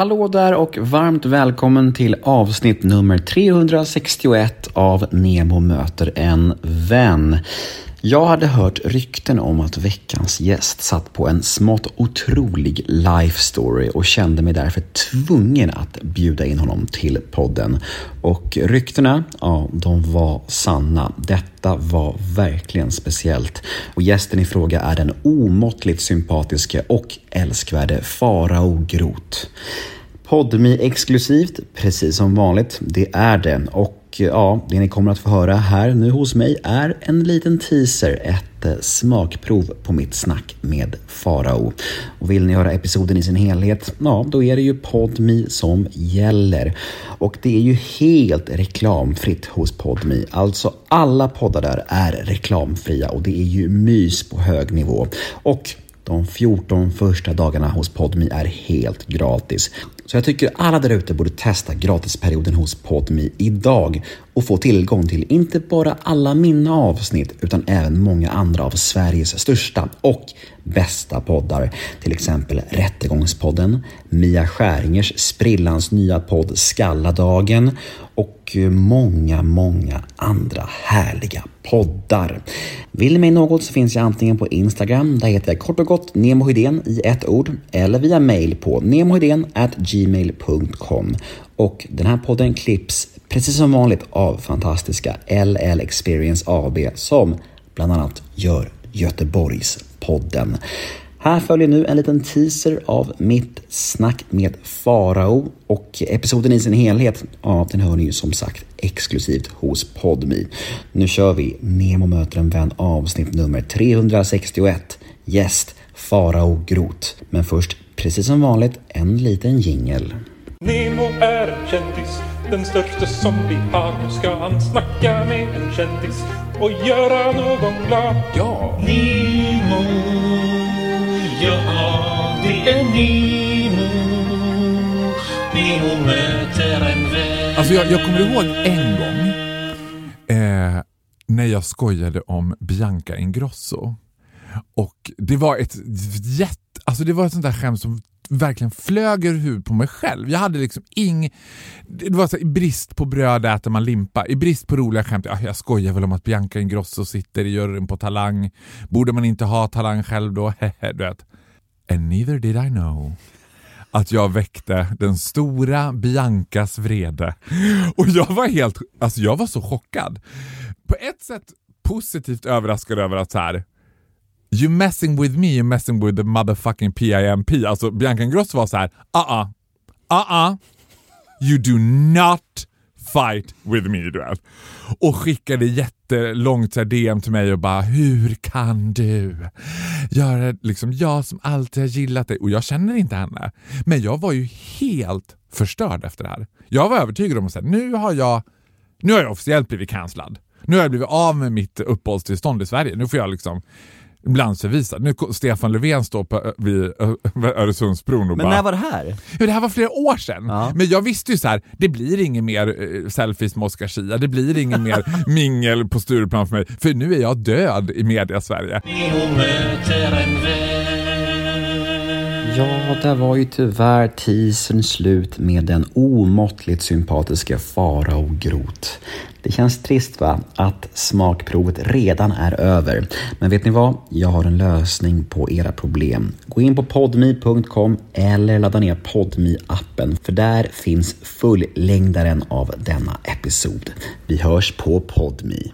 Hallå där och varmt välkommen till avsnitt nummer 361 av Nemo möter en vän. Jag hade hört rykten om att veckans gäst satt på en smått otrolig life story och kände mig därför tvungen att bjuda in honom till podden. Och ryktena, ja, de var sanna. Detta var verkligen speciellt. Och gästen i fråga är den omåttligt sympatiske och älskvärde Farao Groth. Podmi exklusivt, precis som vanligt. Det är det. Och Eh, ja, det ni kommer att få höra här nu hos mig är en liten teaser, ett eh, smakprov på mitt snack med Farao. Och vill ni höra episoden i sin helhet, ja, då är det ju Podmi som gäller. Och det är ju helt reklamfritt hos Podmi. Alltså alla poddar där är reklamfria och det är ju mys på hög nivå. Och de 14 första dagarna hos Podmi är helt gratis. Så jag tycker alla där ute borde testa gratisperioden hos Podmi idag och få tillgång till inte bara alla mina avsnitt utan även många andra av Sveriges största och bästa poddar. Till exempel Rättegångspodden, Mia Skäringers sprillans nya podd Skalladagen och många, många andra härliga poddar. Vill ni mig något så finns jag antingen på Instagram, där heter jag kort och gott Nemohydén i ett ord, eller via mail på gmail.com och den här podden klipps precis som vanligt av fantastiska LL Experience AB som bland annat gör Göteborgspodden. Här följer nu en liten teaser av mitt snack med Farao och episoden i sin helhet, ja den hör ni ju som sagt exklusivt hos Podmi. Nu kör vi Nemo möter en vän avsnitt nummer 361. Gäst Farao Groth. Men först, precis som vanligt, en liten jingel. Nemo är en kändis, den största som vi har. Nu ska han snacka med en kändis och göra någon glad. Ja! Nemo, ja det är Nemo. Nemo möter en vän. Alltså jag, jag kommer ihåg en gång eh, när jag skojade om Bianca Ingrosso. Och det var ett jätte, alltså det var ett sånt där skämt som verkligen flög ur huvudet på mig själv. Jag hade liksom ing... Det var så här, i brist på bröd äter man limpa. I brist på roliga skämt, ja, jag skojar väl om att Bianca Ingrosso sitter i juryn på Talang. Borde man inte ha Talang själv då? du vet. And neither did I know att jag väckte den stora Biancas vrede. Och jag var helt, alltså jag var så chockad. På ett sätt positivt överraskad över att så här, You messing with me, you messing with the motherfucking PIMP. Alltså Bianca Ingrosso var så här, uh-uh, uh-uh, you do not fight with me. Du vet. Och skickade jättelångt så här, DM till mig och bara hur kan du göra liksom jag som alltid har gillat dig och jag känner inte henne. Men jag var ju helt förstörd efter det här. Jag var övertygad om att nu har jag nu har jag officiellt blivit cancellad. Nu har jag blivit av med mitt uppehållstillstånd i Sverige. Nu får jag liksom landsförvisad. Nu Stefan Löfven står på, vid Öresundsbron och Men bara... när var det här? Ja, det här var flera år sedan. Ja. Men jag visste ju så här, det blir inget mer eh, selfies med Oscar Zia, det blir inget mer mingel på Stureplan för mig. För nu är jag död i media-Sverige. Ja, där var ju tyvärr teasern slut med den omåttligt sympatiska Farao Groth. Det känns trist va, att smakprovet redan är över. Men vet ni vad? Jag har en lösning på era problem. Gå in på podmi.com eller ladda ner podmi appen för där finns fullängdaren av denna episod. Vi hörs på podmi.